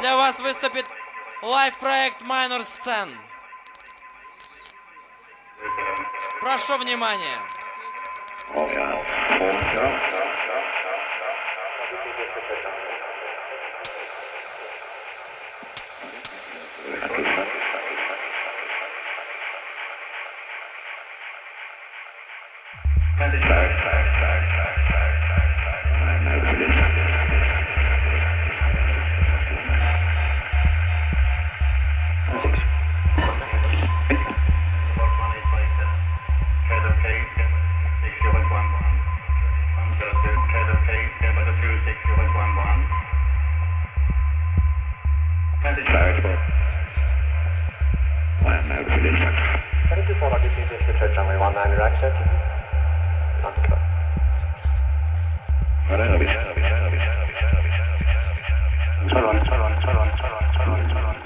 Для вас выступит лайв-проект Minor Scen. Прошу внимания. Turn on, turn on, turn on, turn on, turn on.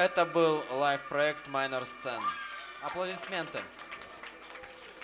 Это был лайв-проект Minor Scene. Аплодисменты.